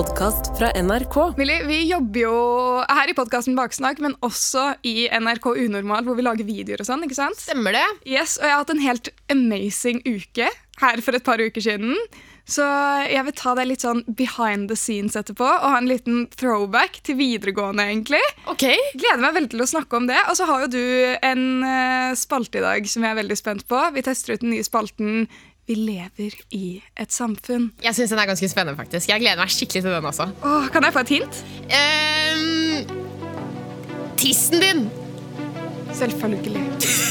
podkast fra NRK. Millie, vi jobber jo her i podkasten Baksnakk, men også i NRK Unormal, hvor vi lager videoer og sånn. ikke sant? Stemmer det? Yes, Og jeg har hatt en helt amazing uke her for et par uker siden. Så jeg vil ta deg litt sånn behind the scenes etterpå og ha en liten throwback til videregående. egentlig. Ok. Gleder meg veldig til å snakke om det. Og så har jo du en eh, spalte i dag som jeg er veldig spent på. Vi tester ut den nye spalten Vi lever i et samfunn. Jeg syns den er ganske spennende, faktisk. Jeg gleder meg skikkelig til den også. Åh, kan jeg få et hint? Um, tissen din! Selvfølgelig.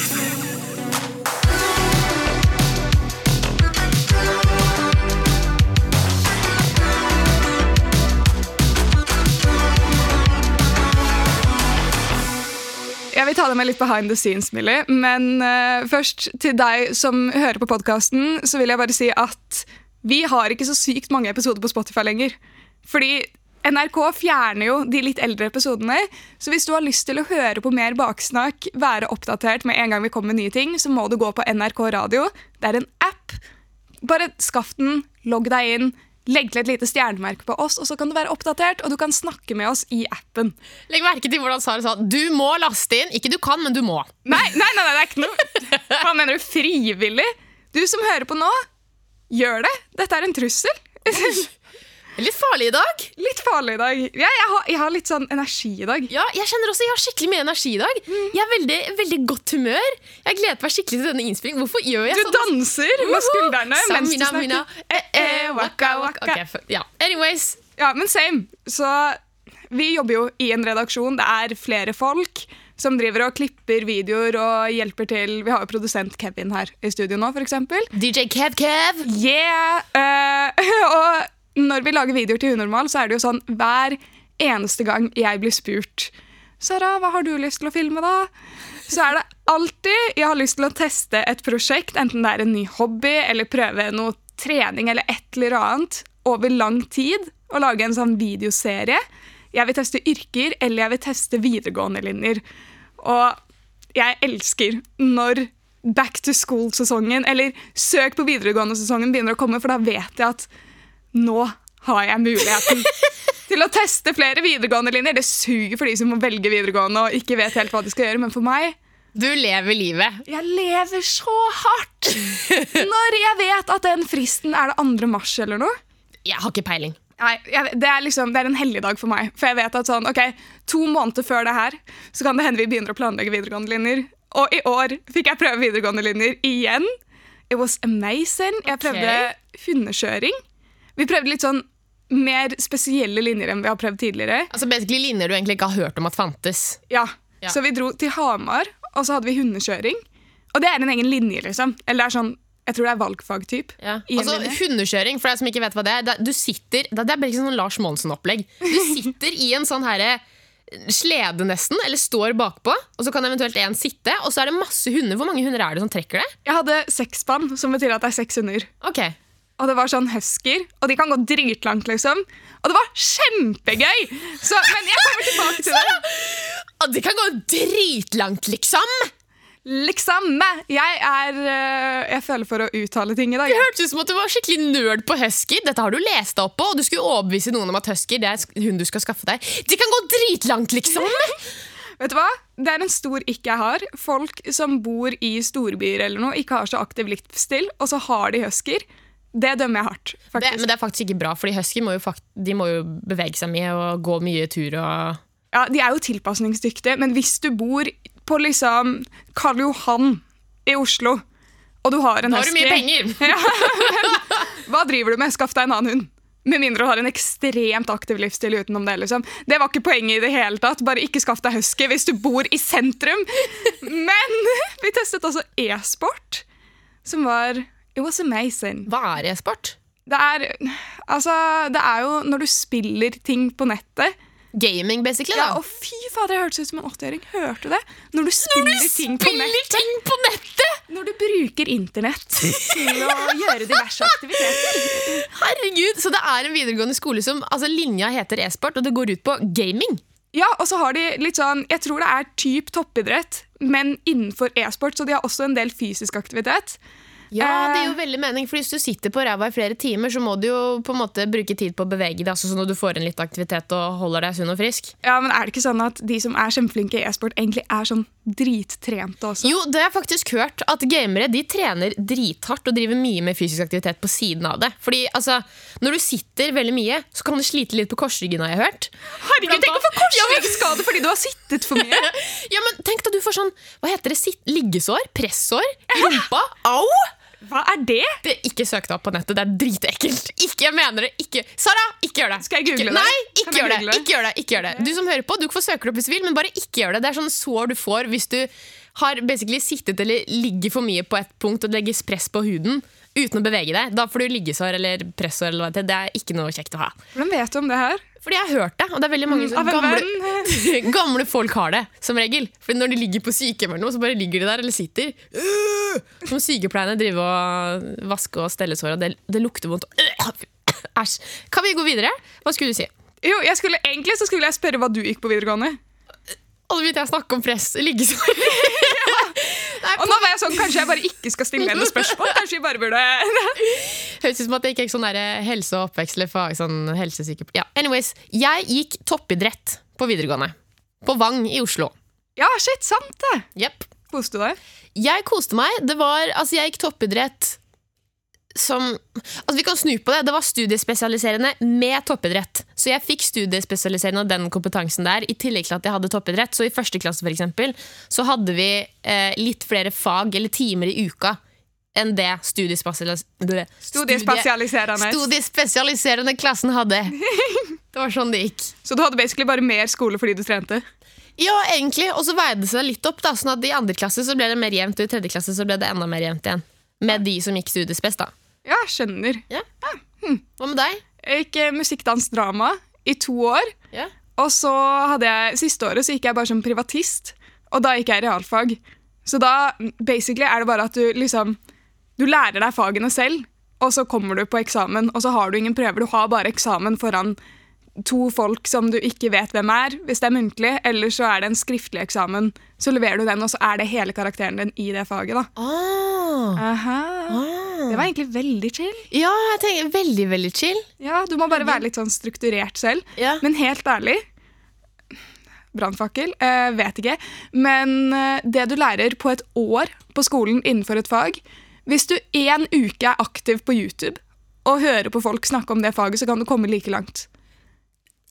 Jeg vil ta deg med litt behind the scenes, Millie. Men uh, først til deg som hører på podkasten, så vil jeg bare si at vi har ikke så sykt mange episoder på Spotify lenger. Fordi NRK fjerner jo de litt eldre episodene. Så hvis du har lyst til å høre på mer baksnakk, være oppdatert med en gang vi kommer med nye ting, så må du gå på NRK Radio. Det er en app. Bare skaff den, logg deg inn, legg til et lite stjernemerke på oss, og så kan du være oppdatert, og du kan snakke med oss i appen. Legg merke til hvordan Sara sa du må laste inn. Ikke du kan, men du må. Nei, nei, nei, nei det er ikke noe Hva mener du? Frivillig? Du som hører på nå, gjør det. Dette er en trussel. Litt farlig i dag. Litt farlig i dag. Ja, jeg, har, jeg har litt sånn energi i dag. Ja, jeg kjenner også jeg har skikkelig mye energi i dag. Jeg er veldig, veldig godt humør. Jeg gleder meg skikkelig til denne innspillingen. Hvorfor gjør jeg Du sånn? danser med skuldrene mens du snakker. mina, snakker. eh, eh, waka, waka. Ok, f- ja. Anyways. Ja, men same. Så vi jobber jo i en redaksjon. Det er flere folk som driver og klipper videoer og hjelper til. Vi har jo produsent Kevin her i studio nå, eksempel. DJ Kev Kev. Yeah! Uh, og når vi lager videoer til Unormal, så er det jo sånn hver eneste gang jeg blir spurt Sara, hva har du lyst til å filme, da? Så er det alltid jeg har lyst til å teste et prosjekt, enten det er en ny hobby eller prøve noe trening eller et eller annet over lang tid, og lage en sånn videoserie. Jeg vil teste yrker, eller jeg vil teste videregående linjer. Og jeg elsker når back to school-sesongen, eller søk på videregående-sesongen begynner å komme, for da vet jeg at nå har jeg muligheten til å teste flere videregående linjer. Det suger for de som må velge videregående og ikke vet helt hva de skal gjøre, men for meg Du lever livet. jeg lever så hardt når jeg vet at den fristen er det 2. mars eller noe. Jeg har ikke peiling. Nei, jeg, det, er liksom, det er en helligdag for meg. For jeg vet at sånn, ok, To måneder før det her så kan det hende vi begynner å planlegge videregående linjer. Og i år fikk jeg prøve videregående linjer igjen. It was amazing. Jeg prøvde hundekjøring. Vi prøvde litt sånn mer spesielle linjer enn vi har prøvd tidligere. Altså basically Linjer du egentlig ikke har hørt om at fantes. Ja, Ja. Så vi dro til Hamar, og så hadde vi hundekjøring. Og det er en egen linje, liksom. Eller det er sånn, jeg tror det er valgfag-typ. Ja. Altså, hundekjøring, for deg som ikke vet hva det er. Du sitter, det er bare ikke sånn Lars Monsen-opplegg. Du sitter i en sånn herre slede nesten, eller står bakpå, og så kan eventuelt en sitte, og så er det masse hunder. Hvor mange hunder er det som trekker det? Jeg hadde seksspann, som betyr at det er seks hunder. Ok. Og det var sånn husker, og de kan gå dritlangt, liksom. Og det var kjempegøy! Så, men jeg kommer tilbake til det. Og de kan gå dritlangt, liksom! Liksom. Jeg er øh, Jeg føler for å uttale ting i dag. Det hørtes ut som at du var skikkelig nerd på husky. Dette har du lest deg opp på, og du skulle overbevise noen om at husky det er en hund du skal skaffe deg. De kan gå dritlangt, liksom! Vet du hva? Det er en stor ikke jeg har. Folk som bor i storbyer eller noe, ikke har så aktiv livsstil, og så har de husker. Det dømmer jeg hardt. Det, men det er faktisk ikke bra, fordi husky må jo, de må jo bevege seg mye og gå mye tur og Ja, De er jo tilpasningsdyktige, men hvis du bor på liksom Karl Johan i Oslo, og du har en Da har du mye husky penger! Hva driver du med? Skaff deg en annen hund. Med mindre du har en ekstremt aktiv livsstil utenom det. liksom. Det var ikke poenget i det hele tatt. Bare ikke skaff deg husky hvis du bor i sentrum. Men vi testet også e-sport, som var It was amazing. Hva er e-sport? Det er, altså, det er jo når du spiller ting på nettet. Gaming, basically. Ja, da. og fy fader, jeg hørtes ut som en åtteåring. Hørte du det? Når du spiller, ting på Spiller nettet. ting på nettet! Når du bruker internett til å gjøre diverse aktiviteter. Herregud, Så det er en videregående skole som altså Linja heter e-sport, og det går ut på gaming. Ja, og så har de litt sånn Jeg tror det er typ toppidrett, men innenfor e-sport, så de har også en del fysisk aktivitet. Ja, det Eh, gir jo veldig mening, for hvis du sitter på ræva i flere timer, så må du jo på en måte bruke tid på å bevege deg, altså sånn at du får inn litt aktivitet og holder deg sunn og frisk. Ja, men Er det ikke sånn at de som er kjempeflinke i e-sport, egentlig er sånn drittrente også? Jo, det har jeg faktisk hørt, at gamere de trener drithardt og driver mye med fysisk aktivitet på siden av det. Fordi altså, når du sitter veldig mye, så kan du slite litt på korsryggen, har jeg hørt. Herregud, Blant tenk å få korsryggskade fordi du har sittet for mye! Ja, men tenk da du får sånn, hva heter det, sitt, liggesår, pressår i rumpa. Au! Hva er det? Det er ikke søkt opp på nettet, det er dritekkelt. Ikke, jeg mener det, ikke. Sara, ikke gjør det. Skal jeg google ikke, det? Nei, ikke gjør det. Ikke gjør det, ikke gjør det. Du som hører på, du får søke det opp hvis du vil, men bare ikke gjør det. Det er sånn sår du får hvis du har basically sittet eller ligger for mye på et punkt og det legges press på huden uten å bevege deg. Da får du liggesår eller pressår eller er. Det er ikke noe kjekt å ha. Hvordan vet du om det her? Fordi jeg har hørt det, og det er veldig mange Av gamle, gamle folk har det, som regel. For når de ligger på sykehjem eller noe, så bare ligger de der eller sitter. Øh! Som sykepleierne driver og vasker og steller sår, og det, det lukter vondt. Øh! Æsj. Kan vi gå videre? Hva skulle du si? Jo, jeg skulle, Egentlig så skulle jeg spørre hva du gikk på videregående. Og så begynte jeg å snakke om press, liggesår. Og nå var jeg sånn, Kanskje jeg bare ikke skal stille henne spørsmål? Kanskje vi bare burde Høres ut som at det ikke er sånn der helse- og oppvekst eller fag, sånn helsesykepleier. Ja, anyways, jeg gikk toppidrett på videregående. På Vang i Oslo. Ja, shit, sant det! Yep. Koste du deg? Jeg koste meg. Det var, altså jeg gikk toppidrett som altså Vi kan snu på det. Det var studiespesialiserende med toppidrett. Så jeg fikk studiespesialiserende og den kompetansen der, i tillegg til at jeg hadde toppidrett. Så i første klasse for eksempel, så hadde vi eh, litt flere fag eller timer i uka enn det studiespesialis Studiespesialiserende. studiespesialiserende klassen hadde. Det var sånn det gikk. Så du hadde basically bare mer skole fordi du trente? Ja, egentlig. Og så veide det seg litt opp. da Sånn at I andre klasse så ble det mer jevnt, og i tredje klasse så ble det enda mer jevnt igjen. Med de som gikk studiespes. da Ja, skjønner. Ja. Hva med deg? Jeg gikk eh, musikk, i to år. Ja. Og så hadde jeg, siste året så gikk jeg bare som privatist, og da gikk jeg realfag. Så da basically er det bare at du liksom Du lærer deg fagene selv, og så kommer du på eksamen, og så har du ingen prøver. Du har bare eksamen foran to folk som du ikke vet hvem er, hvis det er muntlig, eller så er det en skriftlig eksamen. Så leverer du den, og så er det hele karakteren din i det faget. da. Ah. Aha. Det var egentlig veldig chill. Ja, jeg tenker veldig, veldig chill. Ja, Du må bare være litt sånn strukturert selv. Ja. Men helt ærlig Brannfakkel? Eh, vet ikke. Men eh, det du lærer på et år på skolen innenfor et fag Hvis du en uke er aktiv på YouTube og hører på folk snakke om det faget, så kan du komme like langt.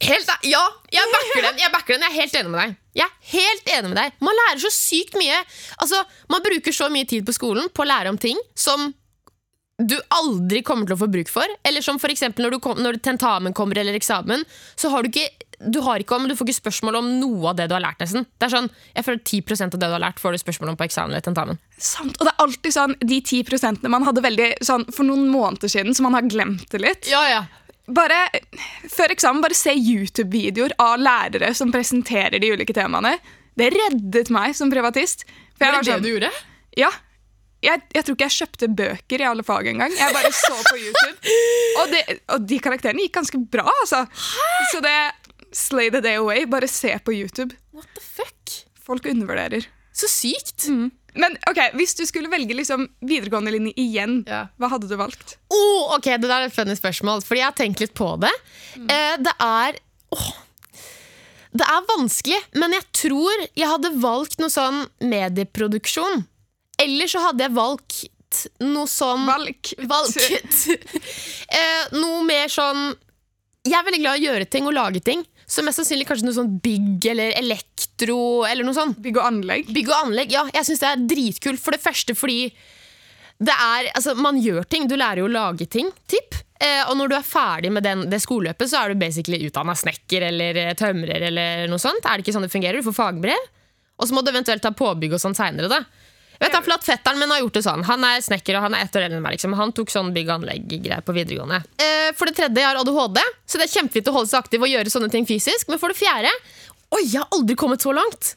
Helt, ja, jeg backer den. Jeg backer den, jeg er helt enig med deg. Jeg er helt enig med deg. Man lærer så sykt mye. Altså, Man bruker så mye tid på skolen på å lære om ting som du aldri kommer til å få bruk for. Eller som eksempel når, kom, når tentamen kommer eller eksamen, så har du ikke du har ikke om, du får ikke spørsmål om noe av det du har lært. nesten. Det er sånn, jeg føler 10% av det du har lært, får du spørsmål om på eksamen eller tentamen. Sant, Og det er alltid sånn, de ti prosentene man hadde veldig sånn for noen måneder siden, så man har glemt det litt. Ja, ja. Bare, Før eksamen, bare se YouTube-videoer av lærere som presenterer de ulike temaene. Det reddet meg som privatist. For var det det sånn- du gjorde? Ja. Jeg, jeg tror ikke jeg kjøpte bøker i alle fag engang. Jeg bare så på YouTube. Og, det, og de karakterene gikk ganske bra, altså. Så det Slay the day away. Bare se på YouTube. What the fuck? Folk undervurderer. Så sykt. Men ok, hvis du skulle velge liksom videregående linje igjen, Ja. hva hadde du valgt? Oh, ok, Det der er et funny spørsmål, fordi jeg har tenkt litt på det. Eh, det er oh, Det er vanskelig, men jeg tror jeg hadde valgt noe sånn medieproduksjon. Eller så hadde jeg valgt noe sånn Valg. Valgt eh, Noe mer sånn Jeg er veldig glad i å gjøre ting og lage ting. Så mest sannsynlig kanskje noe sånn bygg eller elektro eller noe sånt. Bygg og anlegg. Bygg og anlegg, ja, jeg syns det er dritkult. For det første fordi det er, altså, man gjør ting. Du lærer jo å lage ting. Tipp. Eh, og når du er ferdig med den, det skoleløpet, så er du basically utdanna snekker eller eh, tømrer. eller noe sånt. Er det ikke sånn det fungerer? Du får fagbrev. Og så må du eventuelt ta påbygg og sånn seinere. Vet du, for Fetteren min har gjort det sånn. Han er snekker og han er ett år eldre enn meg. Liksom. Han tok sånn bygg- og anlegg-greier på videregående. Eh, for det tredje, jeg har ADHD, så det er kjempefint å holde seg aktiv og gjøre sånne ting fysisk. Men for det fjerde Oi, jeg har aldri kommet så langt!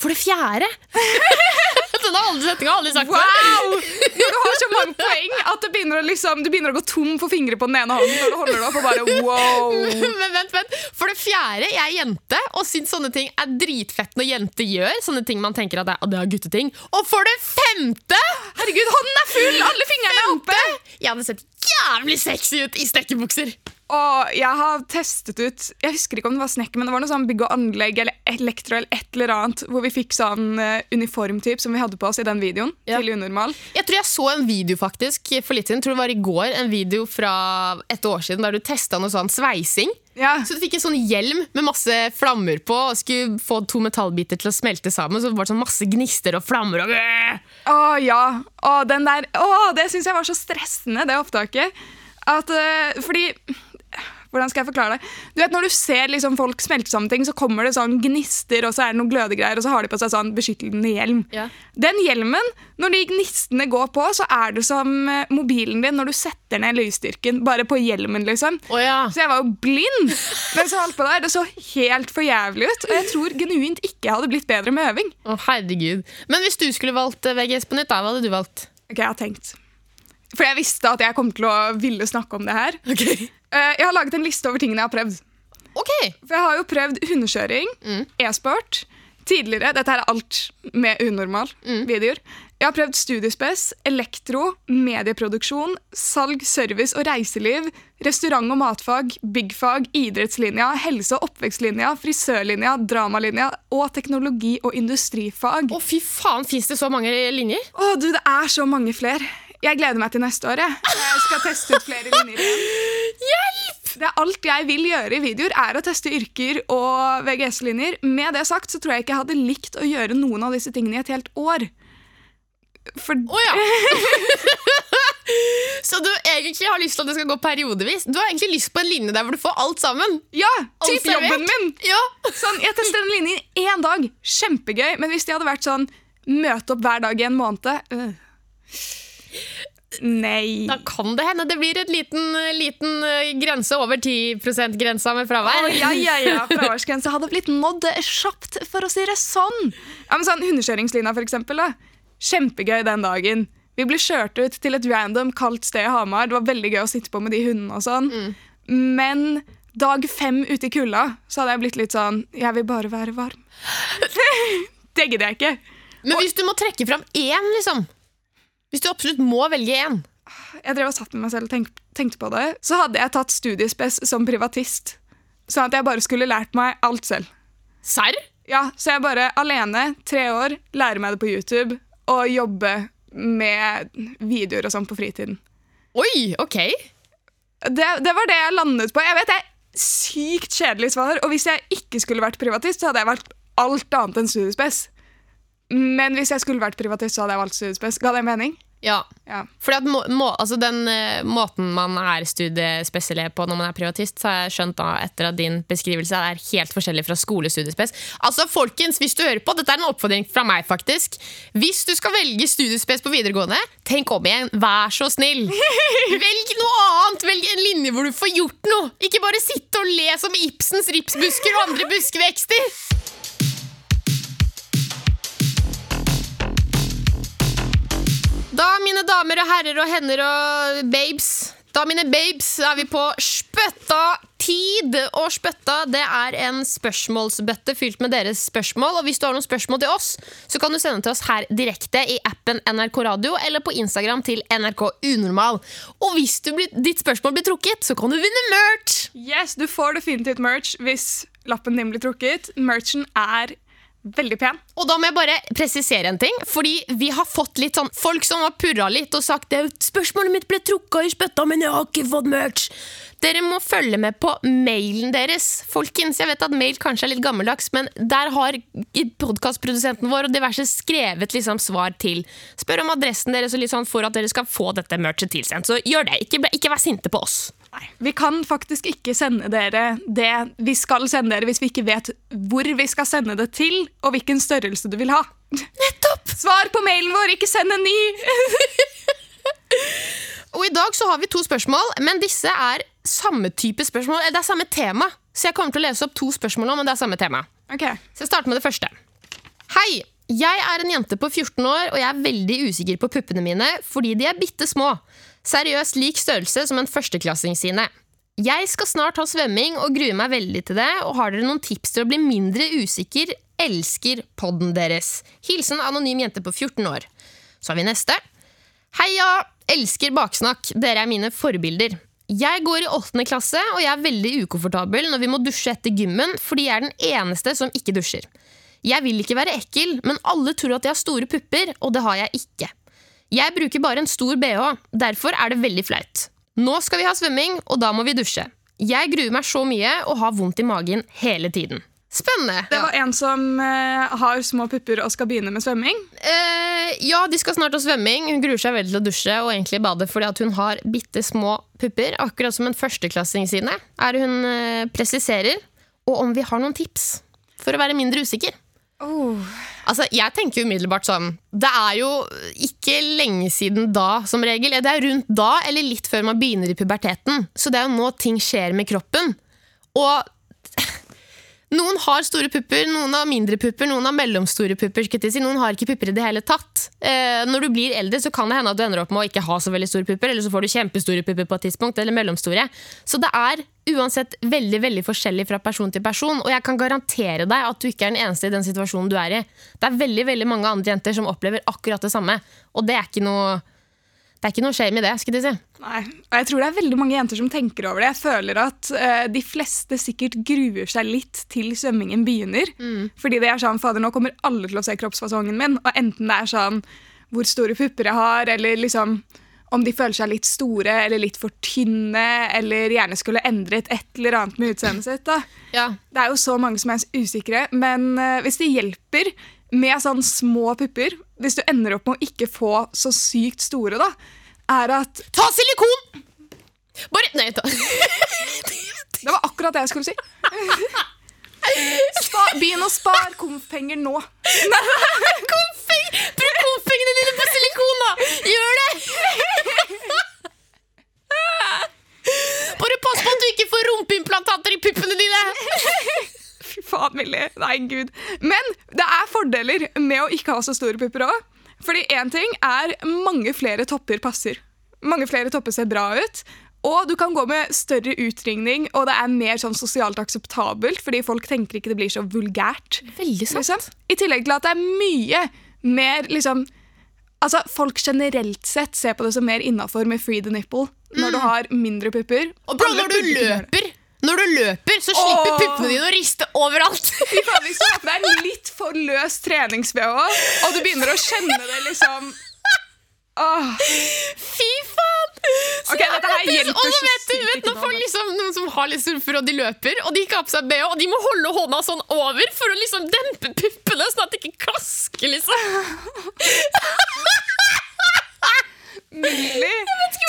For det fjerde Den har aldri setninga aldri sagt. Wow! Du har så mange poeng at det begynner å liksom, du begynner å gå tom for fingre på den ene hånden når du holder det opp. og bare wow. Men vent, vent. For det fjerde, jeg er jente og syns sånne ting er dritfett når jenter gjør. Sånne ting man tenker at det er, det er gutteting. Og for det femte Herregud, hånden er full! Alle fingrene er oppe! Jeg hadde sett jævlig sexy ut i stekkebukser. Og jeg har testet ut Jeg husker ikke om det var snekker, men det var noe sånn bygg og anlegg eller elektro eller et eller annet, hvor vi fikk sånn uh, uniformtyp som vi hadde på oss i den videoen Ja. til Unormal. Jeg tror jeg så en video faktisk for litt siden, tror det var i går, en video fra et år siden der du testa noe sånn sveising. Ja. Så du fikk en sånn hjelm med masse flammer på og skulle få to metallbiter til å smelte sammen. Så det var sånn masse gnister og flammer og Å ja. Å, den der Å, det syns jeg var så stressende, det opptaket. At uh, Fordi hvordan skal jeg forklare det? Du vet Når du ser liksom folk smelte sammen ting, så kommer det sånn gnister, og så er det noen glødegreier, og så har de på seg sånn beskyttende hjelm. Ja. Den hjelmen, når de gnistene går på, så er det som eh, mobilen din når du setter ned lysstyrken, bare på hjelmen, liksom. Oh, ja. Så jeg var jo blind mens jeg holdt på der. Det så helt for jævlig ut. Og jeg tror genuint ikke jeg hadde blitt bedre med øving. Å, herregud. Men hvis du skulle valgt eh, VGS på nytt, da, hva hadde du valgt? Ok, jeg har tenkt. For jeg visste at jeg kom til å ville snakke om det her. Eh, Jeg har laget en liste over tingene jeg har prøvd. Ok. For jeg har jo prøvd hundekjøring, e-sport, tidligere. Dette her er alt med unormal videoer. Jeg har prøvd studiespes, elektro, medieproduksjon, salg, service og reiseliv, restaurant- og matfag, byggfag, idrettslinja, helse- og oppvekstlinja, frisørlinja, dramalinja og teknologi- og industrifag. Å, fy faen, fins det så mange linjer? Å, du, det er så mange flere. Jeg gleder meg til neste år. Jeg, jeg skal teste ut flere linjer igjen. Hjelp! Det er alt jeg vil gjøre i videoer, er å teste yrker og VGS-linjer. Med det sagt så tror jeg ikke jeg hadde likt å gjøre noen av disse tingene i et helt år. For Å ja. så du egentlig har lyst til at det skal gå periodevis? Du har egentlig lyst på en linje der hvor du får alt sammen? ja, typ jobben min! Ja. Sånn, jeg tester en linje i én dag. Kjempegøy. Men hvis de hadde vært sånn møte opp hver dag i en måned øh. Nei. Da kan det hende det blir et liten, liten eh, grense over 10 %-grensa med fravær. Oh, ja, ja, ja. Fraværsgrensa hadde blitt nådd kjapt, for å si det sånn. Ja, men sånn Hundekjøringslinja, for eksempel. Da. Kjempegøy den dagen. Vi ble kjørt ut til et random kaldt sted i Hamar. Det var veldig gøy å sitte på med de hundene og sånn. Men dag fem ute i kulda så hadde jeg blitt litt sånn Jeg vil bare være varm. det gidder jeg ikke. Men hvis du må trekke fram én, liksom Hvis du absolutt må velge én Jeg drev og satt med meg selv og tenk, tenkte på det. Så hadde jeg tatt studiespes som privatist. Sånn at jeg bare skulle lært meg alt selv. Serr? Ja, så jeg bare alene, tre år, lærer meg det på YouTube og jobbe med videoer og sånn på fritiden. Oi, ok. Det, det var det jeg landet på. Jeg vet det er sykt kjedelig svar, og hvis jeg ikke skulle vært privatist, så hadde jeg vært alt annet enn studiespes. Men hvis jeg skulle vært privatist, så hadde jeg valgt studiespes. Ga det mening? Ja. Ja. Fordi at må, må, altså den uh, måten man er studiespesialist på når man er privatist, så har jeg skjønt da etter at din beskrivelse er helt forskjellig fra skolestudiespes. Altså, folkens, hvis du hører på, dette er en oppfordring fra meg, faktisk. Hvis du skal velge studiespes på videregående, tenk om igjen. Vær så snill. Velg noe annet. Velg en linje hvor du får gjort noe. Ikke bare sitte og le som Ibsens ripsbusker og andre buskvekster. Da, mine damer og herrer og hender og babes Da, mine babes, er vi på spøtta tid. Og spøtta det er en spørsmålsbøtte fylt med deres spørsmål. Og hvis du har noen spørsmål til oss, så kan du sende til oss her direkte i appen NRK Radio eller på Instagram til NRK Unormal. Og hvis blir, ditt spørsmål blir trukket, så kan du vinne merch! Yes, du får definitivt merch hvis lappen din blir trukket. Merchen er veldig pen. Og da må jeg bare presisere en ting. Fordi vi har fått litt sånn folk som har purra litt og sagt det, spørsmålet mitt ble trukka i spytta, men jeg har ikke fått merch. Dere må følge med på mailen deres. Folkens, jeg vet at mail kanskje er litt gammeldags, men der har podkastprodusenten vår og diverse skrevet liksom svar til. Spør om adressen deres og litt sånn for at dere skal få dette merchet tilsendt. Så gjør det. Ikke, ikke vær sinte på oss. Nei, Vi kan faktisk ikke sende dere det vi skal sende dere hvis vi ikke vet hvor vi skal sende det til, og hvilken størrelse du vil ha. Nettopp! Svar på mailen vår, ikke send en ny! Og i dag så har vi to spørsmål, men disse er samme type spørsmål. Eh, Det er samme tema. Så jeg kommer til å lese opp to spørsmål nå, men det er samme tema. Ok, Så jeg starter med det første. Hei! Jeg er en jente på 14 år, og jeg er veldig usikker på puppene mine fordi de er bitte små. Seriøst lik størrelse som en førsteklassing sine. Jeg skal snart ha svømming og gruer meg veldig til det. Og har dere noen tips til å bli mindre usikker? Elsker podden deres. Hilsen anonym jente på 14 år. Så har vi neste. Heia! Elsker baksnakk. Dere er mine forbilder. Jeg går i åttende klasse, og jeg er veldig ukomfortabel når vi må dusje etter gymmen, fordi jeg er den eneste som ikke dusjer. Jeg vil ikke være ekkel, men alle tror at jeg har store pupper, og det har jeg ikke. Jeg bruker bare en stor bh, derfor er det veldig flaut. Nå skal vi ha svømming, og da må vi dusje. Jeg gruer meg så mye og har vondt i magen hele tiden. Spennende. Det var en som uh, har små pupper og skal begynne med svømming. Uh, ja, de skal snart ha svømming. Hun gruer seg veldig til å dusje og egentlig bade fordi at hun har bitte små pupper, akkurat som en førsteklassing sine, er hun uh, presiserer. Og om vi har noen tips for å være mindre usikker. Altså, jeg tenker umiddelbart sånn Det er jo ikke lenge siden da, som regel. Det er rundt da, eller litt før man begynner i puberteten. Så det er jo nå ting skjer med kroppen. Og noen har store pupper, noen har mindre pupper, noen har mellomstore pupper. Si. Noen har ikke pupper i det hele tatt. Eh, når du blir eldre, så kan det hende at du ender opp med å ikke ha så veldig store pupper, eller så får du kjempestore pupper på et tidspunkt, eller mellomstore. Så det er uansett veldig veldig forskjellig fra person til person, og jeg kan garantere deg at du ikke er den eneste i den situasjonen du er i. Det er veldig veldig mange andre jenter som opplever akkurat det samme, og det er ikke noe det er ikke noe shame i det. skulle du si. Nei, og jeg tror det er veldig mange jenter som tenker over det. Jeg føler at uh, de fleste sikkert gruer seg litt til svømmingen begynner. Mm. Fordi det er sånn, fader, nå kommer alle til å se kroppsfasongen min. Og enten det er sånn hvor store pupper jeg har, eller liksom om de føler seg litt store eller litt for tynne, eller gjerne skulle endret et eller annet med utseendet sitt. Ja. Det er jo så mange som er usikre, men uh, hvis det hjelper med sånn små pupper, hvis du ender opp med å ikke få så sykt store, da, er at Ta silikon! Bare Nei, ta. Det var akkurat det jeg skulle si. Spa, Begynn å spare konfpenger nå. Komfeng! Bruk komfengene dine på silikon, da! Gjør det! Bare pass på at du ikke får rumpeimplantater i puppene dine! Fy faen, Millie. Nei, gud. Men det er fordeler med å ikke ha så store pupper òg. Fordi én ting er mange flere topper passer. Mange flere topper ser bra ut. Og du kan gå med større utringning, og det er mer sånn sosialt akseptabelt, fordi folk tenker ikke det blir så vulgært. Veldig sant. Liksom. I tillegg til at det er mye mer liksom Altså, Folk generelt sett ser på det som mer innafor med free the nipple når du har mindre pupper. Og bro, når du løper når du løper, så slipper Åh. puppene dine å riste overalt. Det er litt for løs treningsbh, og du begynner å kjenne det liksom Åh, Fy faen! Så Ok, dette her hjelper Og så vet du, vet, folk meg. liksom, Noen som har litt surfer og de løper, og de ikke har på seg BH, og de må holde hånda sånn over for å liksom dempe puppene, sånn at det ikke klasker, liksom. Millie!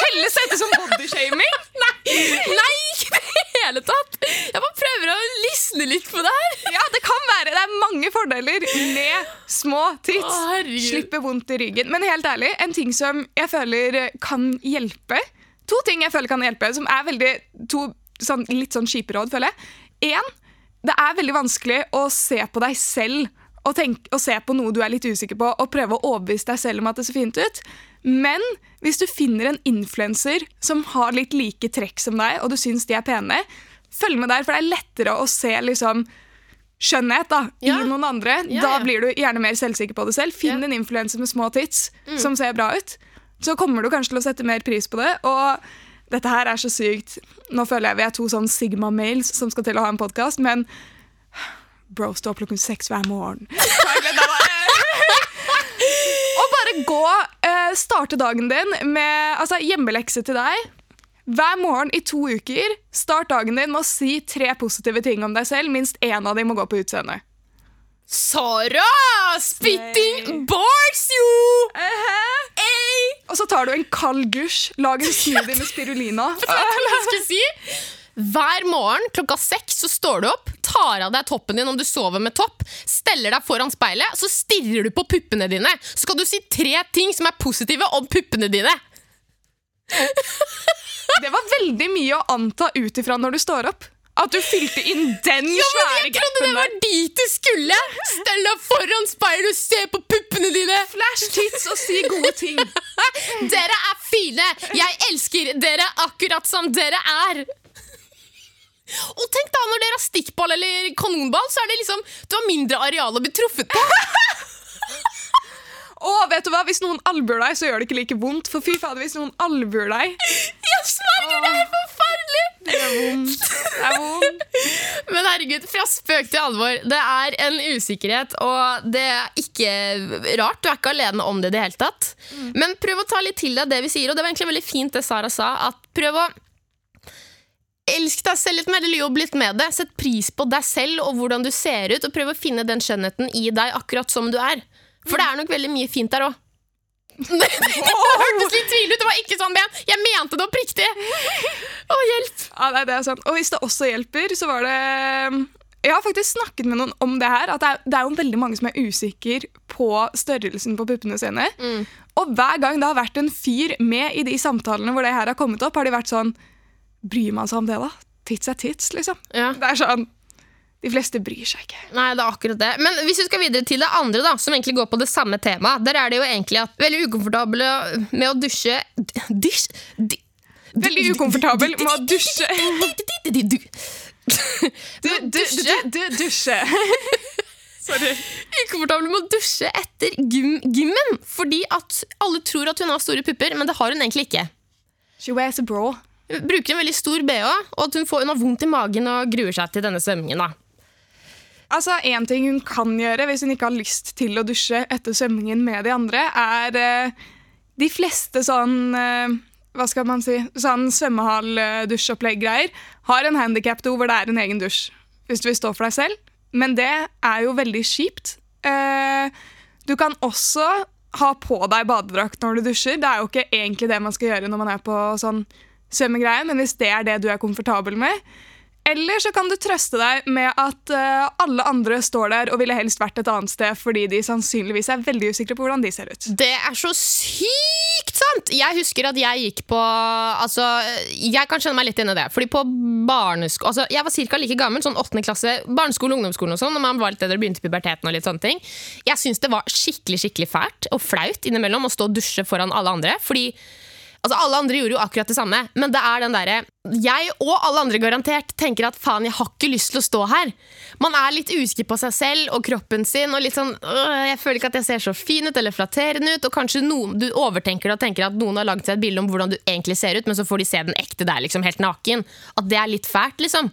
Telles dette som bodyshaming? Nei, ikke i det hele tatt! Jeg bare prøver å lysne litt på det her. Ja, det kan være. Det er mange fordeler med små tits. Å, Slipper Slippe vondt i ryggen. Men helt ærlig, en ting som jeg føler kan hjelpe To ting jeg føler kan hjelpe, som er veldig to sånn, litt sånn kjipe råd, føler jeg. En, det er veldig vanskelig å se på deg selv og, tenk, og se på noe du er litt usikker på, og prøve å overbevise deg selv om at det ser fint ut. Men hvis du finner en influenser som har litt like trekk som deg, og du syns de er pene, følg med der, for det er lettere å se liksom skjønnhet da, Ja. i noen andre. Ja, da blir du gjerne mer selvsikker på det selv. Finn Ja. Mm. en influenser med små tits som ser bra ut. Så kommer du kanskje til å sette mer pris på det. Og dette her er så sykt. Nå føler jeg vi er to sånn Sigma-mails som skal til å ha en podkast, men Bro, stå opp klokken seks hver morgen. Herregud, det var- Og bare gå, eh, starte dagen din med altså, hjemmelekse til deg. Hver morgen i to uker, start dagen din med å si tre positive ting om deg selv. Minst én av dem må gå på utseendet. Sara! Spitting bars, jo! Ey! Og så tar du en kald dusj, lag en smoothie med spirulina. Hver morgen klokka seks så står du opp, tar av deg toppen din om du sover med topp, steller deg foran speilet, så stirrer du på puppene dine. Så skal du si tre ting som er positive om puppene dine. Det var veldig mye å anta ut ifra når du står opp. At du fylte inn den svære Jeg trodde det var dit du skulle! Stell deg foran speilet og se på puppene dine! Flash tits og si gode ting. Dere er fine! Jeg elsker dere akkurat som dere er! Og tenk da, Når dere har stikkball eller kanonball, så er det liksom Du har mindre areal å bli truffet på. Og vet du hva, hvis noen albuer deg, så gjør det ikke like vondt. For fy fader, hvis noen albuer deg Jeg sverger, det er forferdelig! Det er vondt. Det er vondt. Men herregud, fra spøk til alvor. Det er en usikkerhet, og det er ikke rart. Du er ikke alene om det i det hele tatt. Men prøv å ta litt til deg det vi sier, og det var egentlig veldig fint det Sara sa. At prøv å Elsk deg selv litt mer, eller jobb litt med det. Sett pris på deg selv og hvordan du ser ut, og prøv å finne den skjønnheten i deg akkurat som du er. For det er nok veldig mye fint der òg. det hørtes litt tvil ut. Det var ikke sånn men Jeg mente det oppriktig. Å, hjelp. Ja, nei, det er sant. Og hvis det også hjelper, så var det Jeg har faktisk snakket med noen om det her. At det er, det er jo veldig mange som er usikker på størrelsen på puppene sine. Og hver gang det har vært en fyr med i de samtalene hvor det her har kommet opp, har de vært sånn Bryr man seg om det, da? Tits er tits, liksom. Ja. Det er sånn De fleste bryr seg ikke. Nei, det er akkurat det. Men hvis vi skal videre til det andre, da, som egentlig går på det samme temaet, der er det jo egentlig at veldig ukomfortable med å dusje Dusj Veldig ukomfortabel med å dusje. Du, Du, du, du, du, dusje. Sorry. ukomfortabel med å dusje etter gym, gymmen. Fordi at alle tror at hun har store pupper, men det har hun egentlig ikke. She wears a bra. Bruker en veldig stor bh, og at hun, får, har vondt i magen og gruer seg til denne svømmingen. da. Altså, En ting hun kan gjøre hvis hun ikke har lyst til å dusje etter svømmingen med de andre, er eh, de fleste sånn eh, hva skal man si, sånn svømmehall-dusjopplegg-greier har en handikap-do hvor det er en egen dusj. Hvis du vil stå for deg selv. Men det er jo veldig kjipt. Eh, du kan også ha på deg badedrakt når du dusjer. Det er jo ikke egentlig det man skal gjøre når man er på sånn svømmegreie, men hvis det er det du er komfortabel med, eller så kan du trøste deg med at eh, alle andre står der og ville helst vært et annet sted fordi de sannsynligvis er veldig usikre på hvordan de ser ut. Det er så sykt sant! Jeg husker at jeg gikk på altså, Jeg kan kjenne meg litt inn i det. Fordi på barnesko altså, Jeg var ca. like gammel, sånn åttende klasse, barneskole, ungdomsskolen og sånn, når man var litt eldre og begynte puberteten og litt sånne ting. Jeg syns det var skikkelig skikkelig fælt og flaut innimellom å stå og dusje foran alle andre. Fordi Altså, Alle andre gjorde jo akkurat det samme, men det er den derre Jeg og alle andre garantert tenker at faen, jeg har ikke lyst til å stå her. Man er litt usikker på seg selv og kroppen sin. og litt sånn, øh, Jeg føler ikke at jeg ser så fin ut eller flatterende ut. Og kanskje noen, du overtenker det og tenker at noen har laget seg et bilde om hvordan du egentlig ser ut, men så får de se den ekte der, liksom, helt naken. At det er litt fælt, liksom.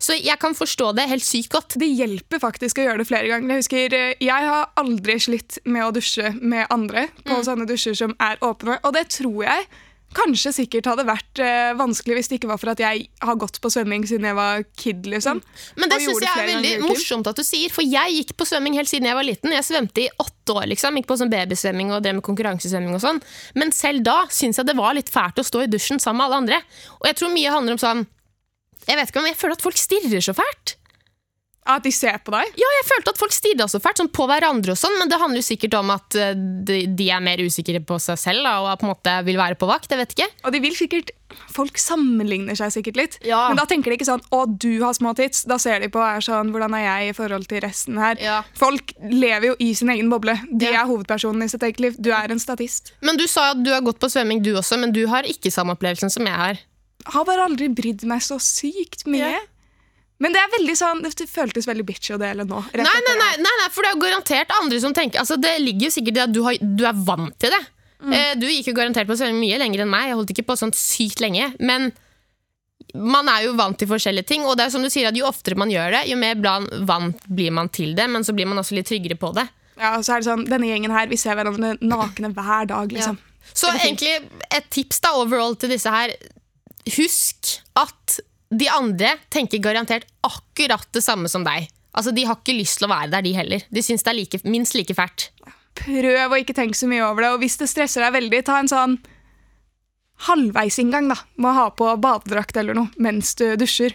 Så jeg kan forstå det helt sykt godt. Det hjelper faktisk å gjøre det flere ganger. Jeg husker, eh, jeg har aldri slitt med å dusje med andre på sånne dusjer som er åpne, og det tror jeg kanskje sikkert hadde vært eh, vanskelig hvis det ikke var for at jeg har gått på svømming siden jeg var kid. liksom. Men det syns synes jeg er veldig morsomt at du sier, for jeg gikk på svømming helt siden jeg var liten. Jeg svømte i åtte år, liksom. Gikk på sånn babysvømming og drev med konkurransesvømming og sånn. Men selv da syns jeg det var litt fælt å stå i dusjen sammen med alle andre. Og jeg tror mye handler om sånn Jeg vet ikke om jeg føler at folk stirrer så fælt. At de ser på deg. Ja, jeg følte at folk stirra så fælt, sånn på hverandre og sånn, men det handler jo sikkert om at eh, de, de er mer usikre på seg selv da, og på en måte vil være på vakt. Jeg vet ikke. Og de vil sikkert, Folk sammenligner seg sikkert litt. Ja. Men da tenker de ikke sånn 'Å, du har små tits'. Da ser de på er sånn, 'Hvordan er jeg i forhold til resten her?' Ja. Folk lever jo i sin egen boble. De Ja. er hovedpersonen i sitt eget liv. Du er en statist. Men du sa at du har gått på svømming, du også, men du har ikke samme opplevelsen som jeg har. Har bare aldri brydd meg så sykt mye. Ja. Men det er veldig sånn, det føltes veldig bitchy å dele nå. Nei, nei, nei, nei, nei, for det er garantert andre som tenker altså Det ligger jo sikkert i at du, har, du er vant til det. Mm. Du gikk jo garantert på svømming mye lenger enn meg. Jeg holdt ikke på sånn sykt lenge. Men man er jo vant til forskjellige ting. Og det er som du sier at jo oftere man gjør det, jo mer vant blir man til det. Men så blir man også litt tryggere på det. Ja, og så er det sånn, Denne gjengen her, vi ser hverandre nakne hver dag. liksom. Så egentlig et tips da overall til disse her. Husk at de andre tenker garantert akkurat det samme som deg. Altså, De har ikke lyst til å være der, de heller. De syns det er like, minst like fælt. Prøv å ikke tenke så mye over det, og hvis det stresser deg veldig, ta en sånn halvveisinngang da, å ha på badedrakt eller noe mens du dusjer.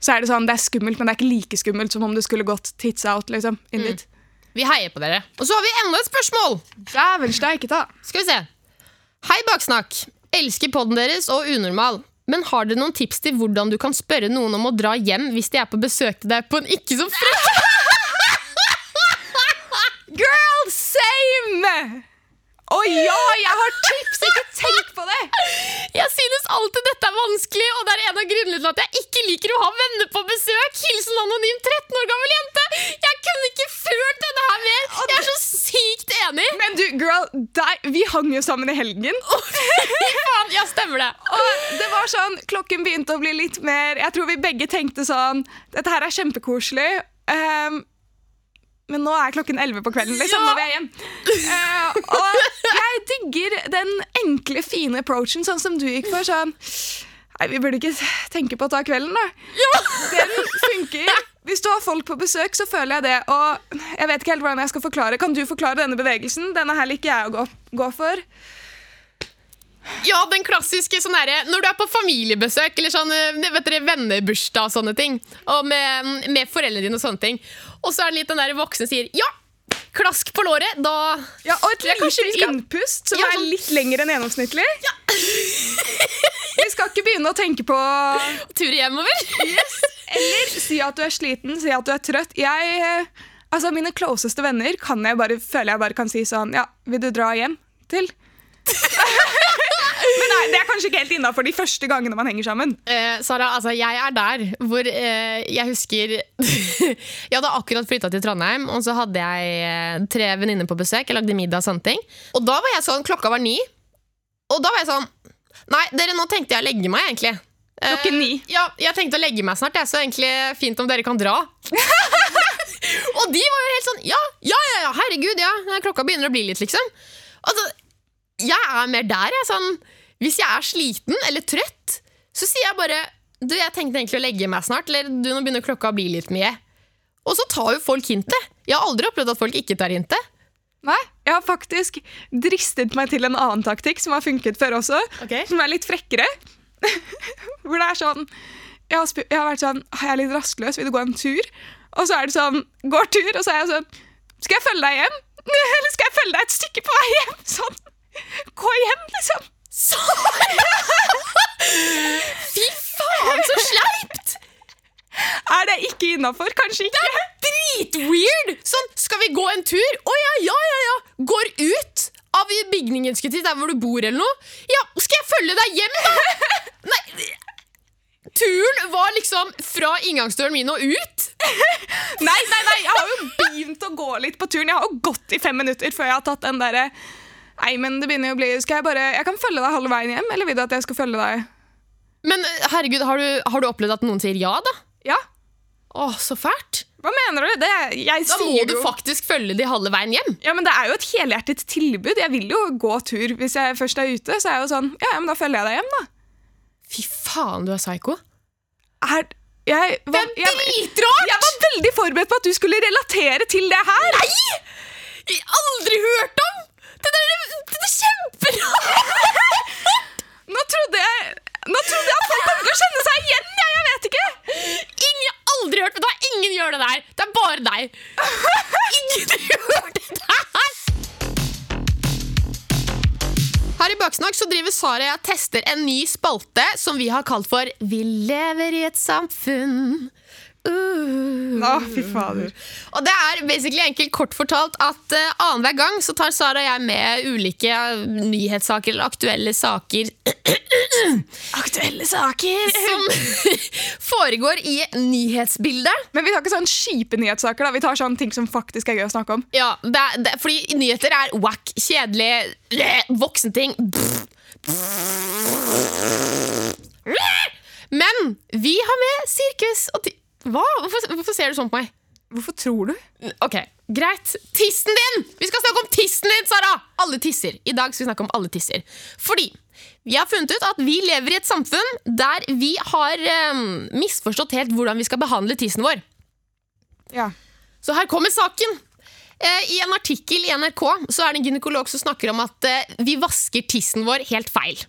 Så er det sånn, det er skummelt, men det er ikke like skummelt som om du skulle gått tits out. liksom, inn dit. Vi heier på dere. Og så har vi enda et spørsmål! Dæven steike ta. Skal vi se. Hei, Baksnakk. Elsker podden deres og Unormal. Men har dere noen tips til hvordan du kan spørre noen om å dra hjem hvis de er på besøk til deg på en ikke så frekk Girl, same! Å ja, jeg har tips! Ikke tenk på det! Jeg synes alltid dette er vanskelig, og det er en av grunnene til at jeg ikke liker å ha venner på besøk. Hilsen anonym 13 år gammel jente. Jeg kunne ikke ført denne her mer. Jeg er så sykt enig. Men du, girl, der, vi hang jo sammen i helgen. Faen, ja, stemmer det. Og det var sånn, Klokken begynte å bli litt mer Jeg tror vi begge tenkte sånn Dette her er kjempekoselig. ehm, men nå er klokken 11 på kvelden, liksom, Ja. Nå vil jeg hjem. Uh, og jeg digger den enkle, fine approachen, sånn som du gikk for. Sånn Nei, vi burde ikke tenke på å ta kvelden, da. Den funker. Hvis du har folk på besøk, så føler jeg det. Og jeg vet ikke helt hvordan jeg skal forklare. Kan du forklare denne bevegelsen? Denne her liker jeg å gå, gå for. Ja, den klassiske sånn herre Når du er på familiebesøk eller sånn eh, vet dere, vennebursdag og sånne ting, og med, med foreldrene dine og sånne ting, og så er det litt den der voksne sier ja, klask på låret, da Ja, og et lite skal- innpust som Ja, er sånn- litt lengre enn gjennomsnittlig. vi skal ikke begynne å tenke på Tur hjemover. Eller si at du er sliten, si at du er trøtt. Jeg, eh, altså Mine closeste venner kan jeg bare, føler jeg bare kan si sånn Ja, vil du dra hjem til? Men nei, Det er kanskje ikke helt innafor de første gangene man henger sammen. Eh, Sara, altså jeg er der hvor eh, jeg husker Jeg hadde akkurat flytta til Trondheim, og så hadde jeg eh, tre venninner på besøk. Jeg lagde middag og sånne ting. Og da var jeg sånn, klokka var ni, og da var jeg sånn Nei, dere, nå tenkte jeg å legge meg, egentlig. Eh, Klokken ni. Ja, jeg tenkte å legge meg snart, jeg, så egentlig fint om dere kan dra. og de var jo helt sånn Ja, ja, ja, ja herregud, ja. Klokka begynner å bli litt, liksom. Altså, jeg er mer der, jeg. Sånn, hvis jeg er sliten eller trøtt, så sier jeg bare Du, jeg tenkte egentlig å legge meg snart, eller du, nå begynner klokka å bli litt mye. Og så tar jo folk hintet. Jeg har aldri opplevd at folk ikke tar hintet. Nei, Jeg har faktisk dristet meg til en annen taktikk som har funket før også. Okay. Som er litt frekkere. Hvor det er sånn jeg har, jeg har vært sånn Har Jeg litt rastløs, vil du gå en tur? Og så er det sånn Går tur, og så er jeg sånn Skal jeg følge deg hjem? Eller skal jeg følge deg et stykke på vei hjem? Sånn. Gå hjem, liksom. Fy faen, så sleipt! Er det ikke innafor? Kanskje ikke. Det er Dritweird! Sånn, skal vi gå en tur? Å ja, ja, ja, ja. Går ut av bygningen til der hvor du bor eller noe. Ja, skal jeg følge deg hjem, da? Nei. Turen var liksom fra inngangsdøren min og ut. Nei, nei, nei, jeg har jo begynt å gå litt på turen. Jeg har jo gått i fem minutter før jeg har tatt den derre Nei, men det begynner jo å bli Skal jeg bare Jeg kan følge deg halve veien hjem, eller vil du at jeg skal følge deg? Men herregud, har du, har du opplevd at noen sier ja, da? Ja. Åh, så fælt. Hva mener du? Det, jeg Da må du jo faktisk følge de halve veien hjem. Ja, men Det er jo et helhjertet tilbud. Jeg vil jo gå tur hvis jeg først er ute. Så er jeg jo sånn, ja, ja, men da følger jeg deg hjem, da. Fy faen, du er psycho. Er, jeg, Det var, er jeg, dritrart! jeg var veldig forberedt på at du skulle relatere til det her. Nei! Jeg har aldri hørt om! Det der det er kjemperart! Nå trodde jeg, nå trodde jeg at folk kom til å kjenne seg igjen. Jeg, jeg vet ikke. Ingen aldri hørt Vet? Ingen gjør det der. Det er bare deg. Ingen gjør det der! Her i Baksnakk så driver Sara og jeg tester en ny spalte som vi har kalt for Vi lever i et samfunn. Å, fy fader. Og det er basically enkelt kort fortalt at uh, annenhver gang så tar Sara og jeg med ulike eh, nyhetssaker eller aktuelle saker Aktuelle saker. som foregår i nyhetsbildet. Men vi tar ikke sånn kjipe nyhetssaker. da Vi tar sånn ting som faktisk er gøy å snakke om. Ja, det, er- det, fordi nyheter er wack, kjedelig, voksenting. Men vi har med sirkus og. Hva? Hvorfor, hvorfor ser du sånn på meg? Hvorfor tror du? Ok, Greit. Tissen din! Vi skal snakke om tissen din, Sara! Alle tisser. I dag skal vi snakke om alle tisser. Fordi vi har funnet ut at vi lever i et samfunn der vi har eh, misforstått helt hvordan vi skal behandle tissen vår. Ja. Så her kommer saken. Eh, I en artikkel i NRK så er det en gynekolog som snakker om at eh, vi vasker tissen vår helt feil.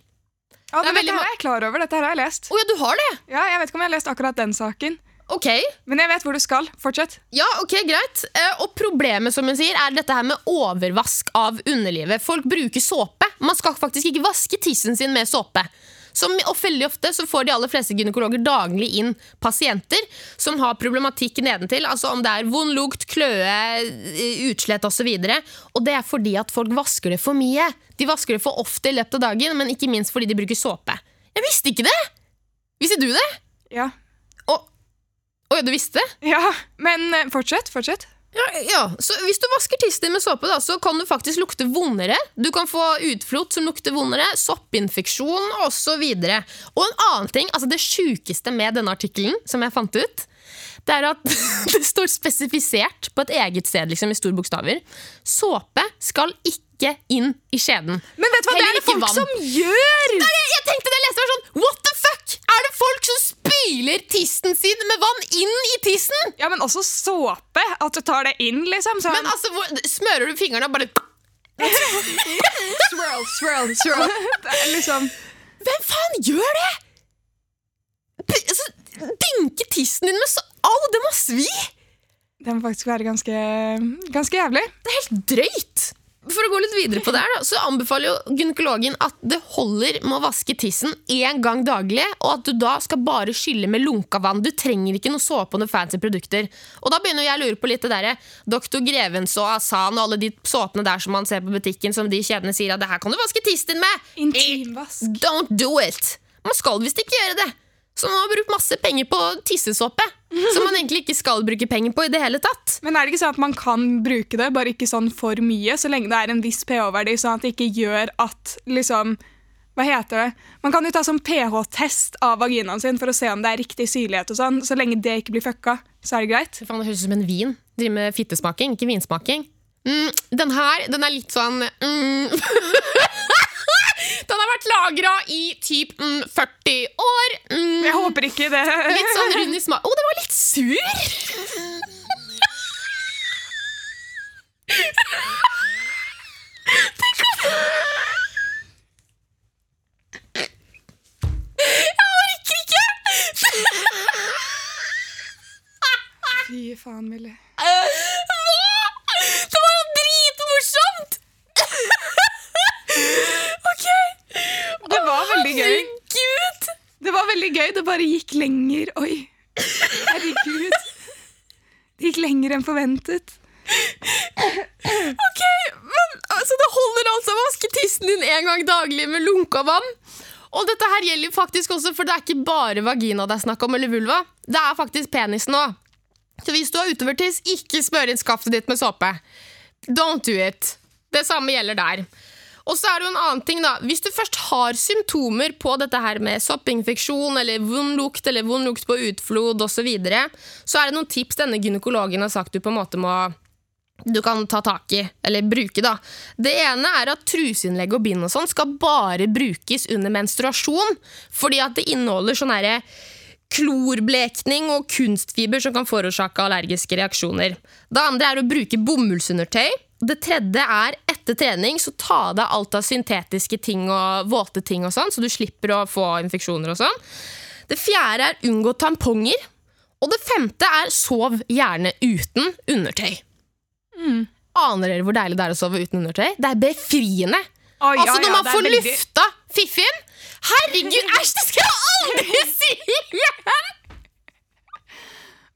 Ja, Det er men veldig dette er jeg klar over. Dette her har jeg lest. Oh, ja, du har det? Ja, Jeg vet ikke om jeg har lest akkurat den saken. Ok. Men jeg vet hvor du skal. Fortsett. Ja, ok, greit. Eh, og problemet som hun sier, er dette her med overvask av underlivet. Folk bruker såpe. Man skal faktisk ikke vaske tissen sin med såpe. Som, og veldig ofte så får de aller fleste gynekologer daglig inn pasienter som har problematikk nedentil. Altså om det er vond lukt, kløe, eh, utslett osv. Og, så og det er fordi at folk vasker det for mye. De vasker det for ofte i løpet av dagen, men ikke minst fordi de bruker såpe. Jeg visste ikke det! Visste du det? Ja. Å ja, du visste det? ja. Men eh, fortsett. Fortsett. Ja, ja, så Hvis du vasker tissen din med såpe, da, så kan du faktisk lukte vondere. Du kan få utflot som lukter vondere, soppinfeksjon osv. Og, og en annen ting, altså det sjukeste med denne artikkelen, som jeg fant ut, det er at det står spesifisert på et eget sted liksom, i store bokstaver. Såpe skal ikke inn i skjeden. Men vet du hva, det er det folk vann. som gjør! Jeg, jeg tenkte det, jeg leste var sånn, What the fuck? Er det folk som spyler tissen sin med vann inn i tissen? Ja, men også såpe. At du tar det inn, liksom. Sånn. Men altså, hvor, Smører du fingrene og bare Swirl, swirl, swirl. Liksom Hvem faen gjør det?! Altså, Dynke tissen din med så Au, det må svi! Det må faktisk være ganske, ganske jævlig. Det er helt drøyt! For å gå litt videre på det her, da, så anbefaler jo gynekologen at det holder med å vaske tissen én gang daglig, og at du da skal bare skylle med lunka vann. Du trenger ikke noe såpe og noen fancy produkter. Og da begynner jeg å lure på litt det derre Dr. Grevens og Asan og alle de såpene der som man ser på butikken, som de kjedene sier at det her kan du vaske tissen din med! Intimvask. Don't do it! Man skal visst ikke gjøre det! Man har brukt masse penger på tissesåpe. Som man egentlig ikke skal bruke penger på i det hele tatt. Men er det ikke sånn at man kan bruke det, bare ikke sånn for mye, så lenge det er en viss pH-verdi, sånn at det ikke gjør at liksom hva heter det? Man kan jo ta sånn pH-test av vaginaen sin for å se om det er riktig syrlighet. og sånn. Så lenge det ikke blir fucka, så er det greit. Faen, det høres ut som en vin. Driver med fittesmaking, ikke vinsmaking. Mm, den her den er litt sånn mm. Vært lagra i typ mm, 40 år. Mm. Jeg håper ikke det. Litt sånn rund i smak. Å, oh, den var litt sur! Tenk at Jeg orker ikke! Fy faen, Millie. Veldig gøy. Det bare gikk lenger. Oi. Herregud. Det gikk lenger enn forventet. Ok, men altså, Det holder altså å vaske tissen din en gang daglig med lunka vann. Og dette her gjelder faktisk også, for det er ikke bare vagina det er snakk om, eller vulva. Det er faktisk penisen òg. Så hvis du har utovertiss, ikke smør inn skaftet ditt med såpe. Don't do it. Det samme gjelder der. Og så er det jo en annen ting da, Hvis du først har symptomer på dette her med soppinfeksjon eller vond lukt eller vond lukt på utflod osv., så, videre, så er det noen tips denne gynekologen har sagt du på en måte må du kan ta tak i, eller bruke. da. Det ene er at truseinnlegg og bind og sånn skal bare brukes under menstruasjon, fordi at det inneholder sånn herre klorblekning og kunstfiber som kan forårsake allergiske reaksjoner. Det andre er å bruke bomullsundertøy. Det tredje er etter trening så ta av deg alt av syntetiske ting og våte ting, og sånn, så du slipper å få infeksjoner. og sånn. Det fjerde er unngå tamponger. Og det femte er sov gjerne uten undertøy. Mm. Aner dere hvor deilig det er å sove uten undertøy? Det er befriende. Oh, ja, altså Når man får veldig... lufta fiffien Herregud, æsj! Det skal jeg aldri si igjen!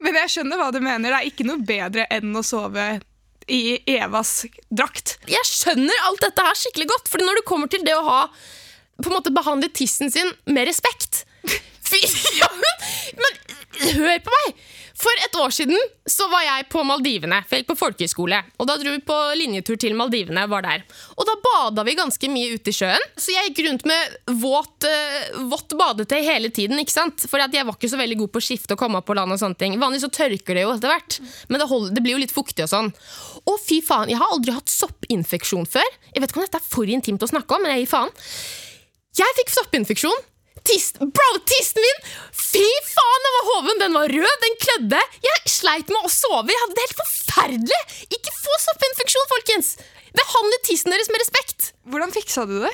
Men jeg skjønner hva du mener. Det er ikke noe bedre enn å sove i Evas drakt. Jeg skjønner alt dette her skikkelig godt, Fordi når det kommer til det å ha på en måte behandle tissen sin med respekt Fy, ja, men, men hør på meg! For et år siden så var jeg på Maldivene, for jeg gikk på folkehøyskole. Og da dro vi på linjetur til Maldivene. var der. Og da bada vi ganske mye ute i sjøen. Så jeg gikk rundt med våt, uh, vått badetøy hele tiden. ikke sant? For jeg var ikke så veldig god på å skifte og komme opp på land. og sånne ting. Vanligvis så tørker det jo etter hvert, men det, holder, det, blir jo litt fuktig og sånn. Og fy faen, jeg har aldri hatt soppinfeksjon før. Jeg vet ikke om dette er for intimt å snakke om, men jeg gir faen. Jeg fikk soppinfeksjon Tissen min! Fy faen, den var hoven! Den var rød, den klødde. Jeg sleit med å sove. Jeg hadde det helt forferdelig! Ikke få soppinfeksjon, folkens! Behandle tissen deres med respekt. Hvordan fiksa du det?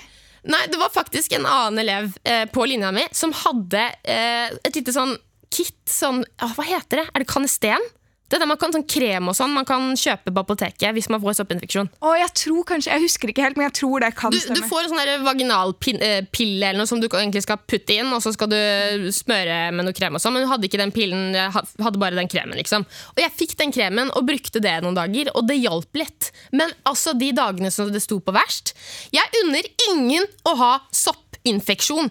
Nei, Det var faktisk en annen elev eh, på linja mi som hadde eh, et lite sånn kit sånn, ah, Hva heter det? Er det kanesten? Det? Der man kan sånn krem og sånn man kan kjøpe på apoteket hvis man får soppinfeksjon. Å, jeg tror kanskje, jeg husker ikke helt, men jeg tror det kan Du, du får en sånn vaginalpille eller noe som du egentlig skal putte inn, og så skal du smøre med noe krem og sånn, men hun hadde ikke den pillen, jeg hadde bare den kremen, liksom. Og jeg fikk den kremen og brukte det noen dager, og det hjalp litt. Men altså, de dagene som det sto på verst Jeg unner ingen å ha soppinfeksjon.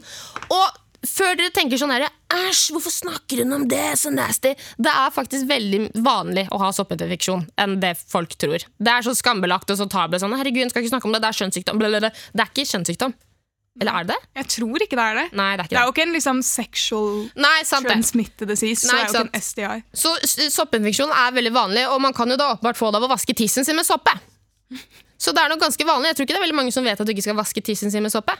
Og før dere tenker sånn her Æsj, hvorfor snakker hun om det? Så nasty. Det er faktisk veldig vanlig å ha soppinfeksjon enn det folk tror. Det er så skambelagt og så tabu. Sånn, Herregud, hun skal ikke snakke om det, det er kjønnssykdom. Blablabla. Det er ikke kjønnssykdom. Eller er det det? Jeg tror ikke det er det. Nei, det er Det Det er jo ikke en liksom sexual Nei, transmitted disease, så det er jo ikke ikke en STI. Så soppinfeksjon er veldig vanlig, og man kan jo da åpenbart få det av å vaske tissen sin med soppe. Så det er nok ganske vanlig. Jeg tror ikke det er veldig mange som vet at du ikke skal vaske tissen sin med såpe.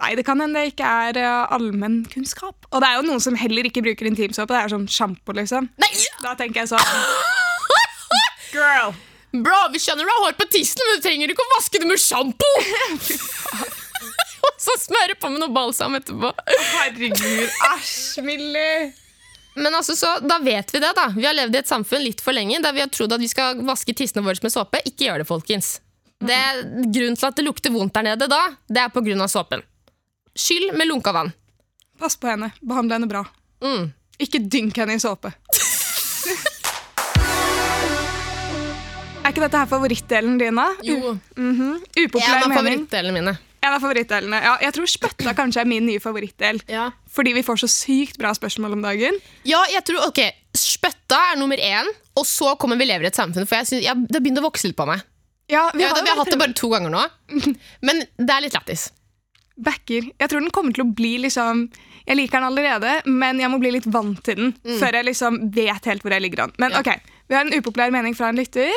Nei, det kan hende det ikke er uh, allmennkunnskap. Og det er jo noen som heller ikke bruker intimsåpe. Det er sånn sjampo, liksom. Nei! Da tenker jeg sånn Girl! Bro, vi skjønner du har hår på tissen, men du trenger ikke å vaske det med sjampo! Og så smøre på med noe balsam etterpå. Herregud, æsj, Millie! Men altså, så, da vet vi det, da. Vi har levd i et samfunn litt for lenge der vi har trodd at vi skal vaske tissene våre med såpe. Ikke gjør det, folkens. Det, grunnen til at det lukter vondt der nede da, det er av såpen. Skyll med lunka vann. Pass på henne. Behandle henne bra. Mm. Ikke dynk henne i såpe. er ikke dette her favorittdelen din, da? Jo. Mhm. Upopulær En av favorittdelene mine. En av favorittdelene. Ja, jeg tror spøtta kanskje er min nye favorittdel. Ja. Fordi vi får så sykt bra spørsmål om dagen. Ja, jeg tror, ok, Spøtta er nummer én, og så kommer vi lever i et samfunn. For jeg synes, ja, Det har begynt å vokse litt på meg. Ja, vi har, vet, at vi har hatt det bare to ganger nå, men det er litt lættis. Backer. Jeg tror den kommer til å bli liksom Jeg liker den allerede, men jeg må bli litt vant til den før jeg liksom vet helt hvor jeg ligger an. Men Ja. ok, vi har en upopulær mening fra en lytter.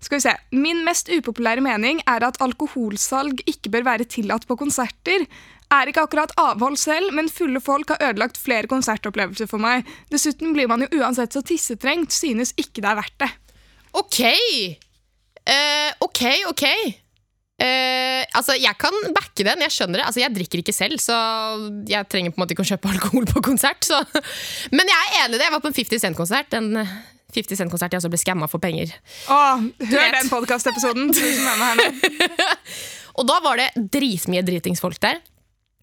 Skal vi se. Min mest upopulære mening er at alkoholsalg ikke bør være tillatt på konserter. Er ikke akkurat avhold selv, men fulle folk har ødelagt flere konsertopplevelser for meg. Dessuten blir man jo uansett så tissetrengt, synes ikke det er verdt det. Ok! Uh, ok, ok. Eh, altså, Jeg kan backe den, jeg skjønner det. Altså, Jeg drikker ikke selv, så jeg trenger på en måte ikke å kjøpe alkohol på konsert. Så. Men jeg er enig i det. Jeg var på en 50 Cent-konsert. En eh, 50 Cent-konsert jeg også ble skamma for penger. Åh, hør den podkastepisoden. Og da var det dritmye dritingsfolk der.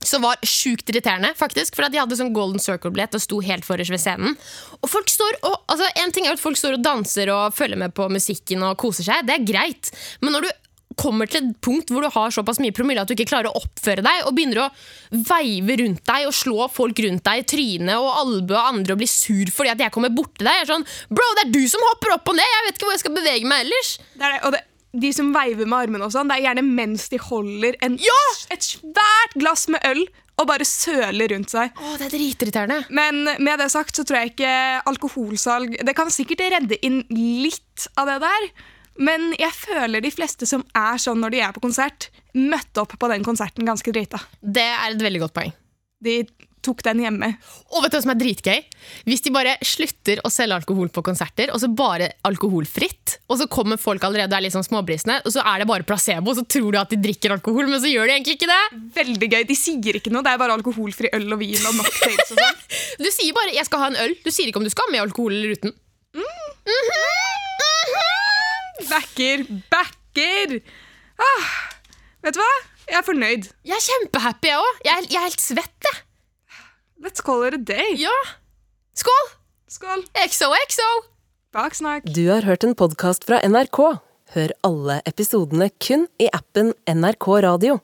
Som var sjukt irriterende, faktisk. For at de hadde sånn Golden Circle-billett og sto helt forrest ved scenen. Og folk står og, altså En ting er at folk står og danser og følger med på musikken og koser seg. Det er greit. Men når du kommer til et punkt hvor du har såpass mye promille at du ikke klarer å oppføre deg, og begynner å veive rundt deg og slå folk rundt deg i trynet og albue og andre og bli sur fordi at jeg kommer borti deg, jeg er sånn Bro, det er du som hopper opp og ned! Jeg vet ikke hvor jeg skal bevege meg ellers. Det er det, og det, de som veiver med armene og sånn, det er gjerne mens de holder en, Ja! et svært glass med øl og bare søler rundt seg. Åh, det er dritirriterende. Men med det sagt så tror jeg ikke alkoholsalg Det kan sikkert redde inn litt av det der. Men jeg føler de fleste som er sånn når de er på konsert, møtte opp på den konserten ganske drita. Det er et veldig godt poeng. De tok den hjemme. Og vet du hva som er dritgøy? Hvis de bare slutter å selge alkohol på konserter, og så bare alkoholfritt, og så kommer folk allerede og er litt sånn småbrisne, og så er det bare placebo, og så tror du at de drikker alkohol, men så gjør de egentlig ikke det. Veldig gøy. De sier ikke noe, det er bare alkoholfri øl og vin og mocktails og sånn. Du sier bare 'jeg skal ha en øl'. Du sier ikke om du skal ha med alkohol eller uten. Backer, backer! Ah, vet du hva? Jeg er fornøyd. Jeg er kjempehappy, jeg òg. Jeg, jeg er helt svett, jeg. Let's call it a day. Ja. Skål! Skål. XOXO! Baksnakk. Du har hørt en podkast fra NRK. Hør alle episodene kun i appen NRK Radio.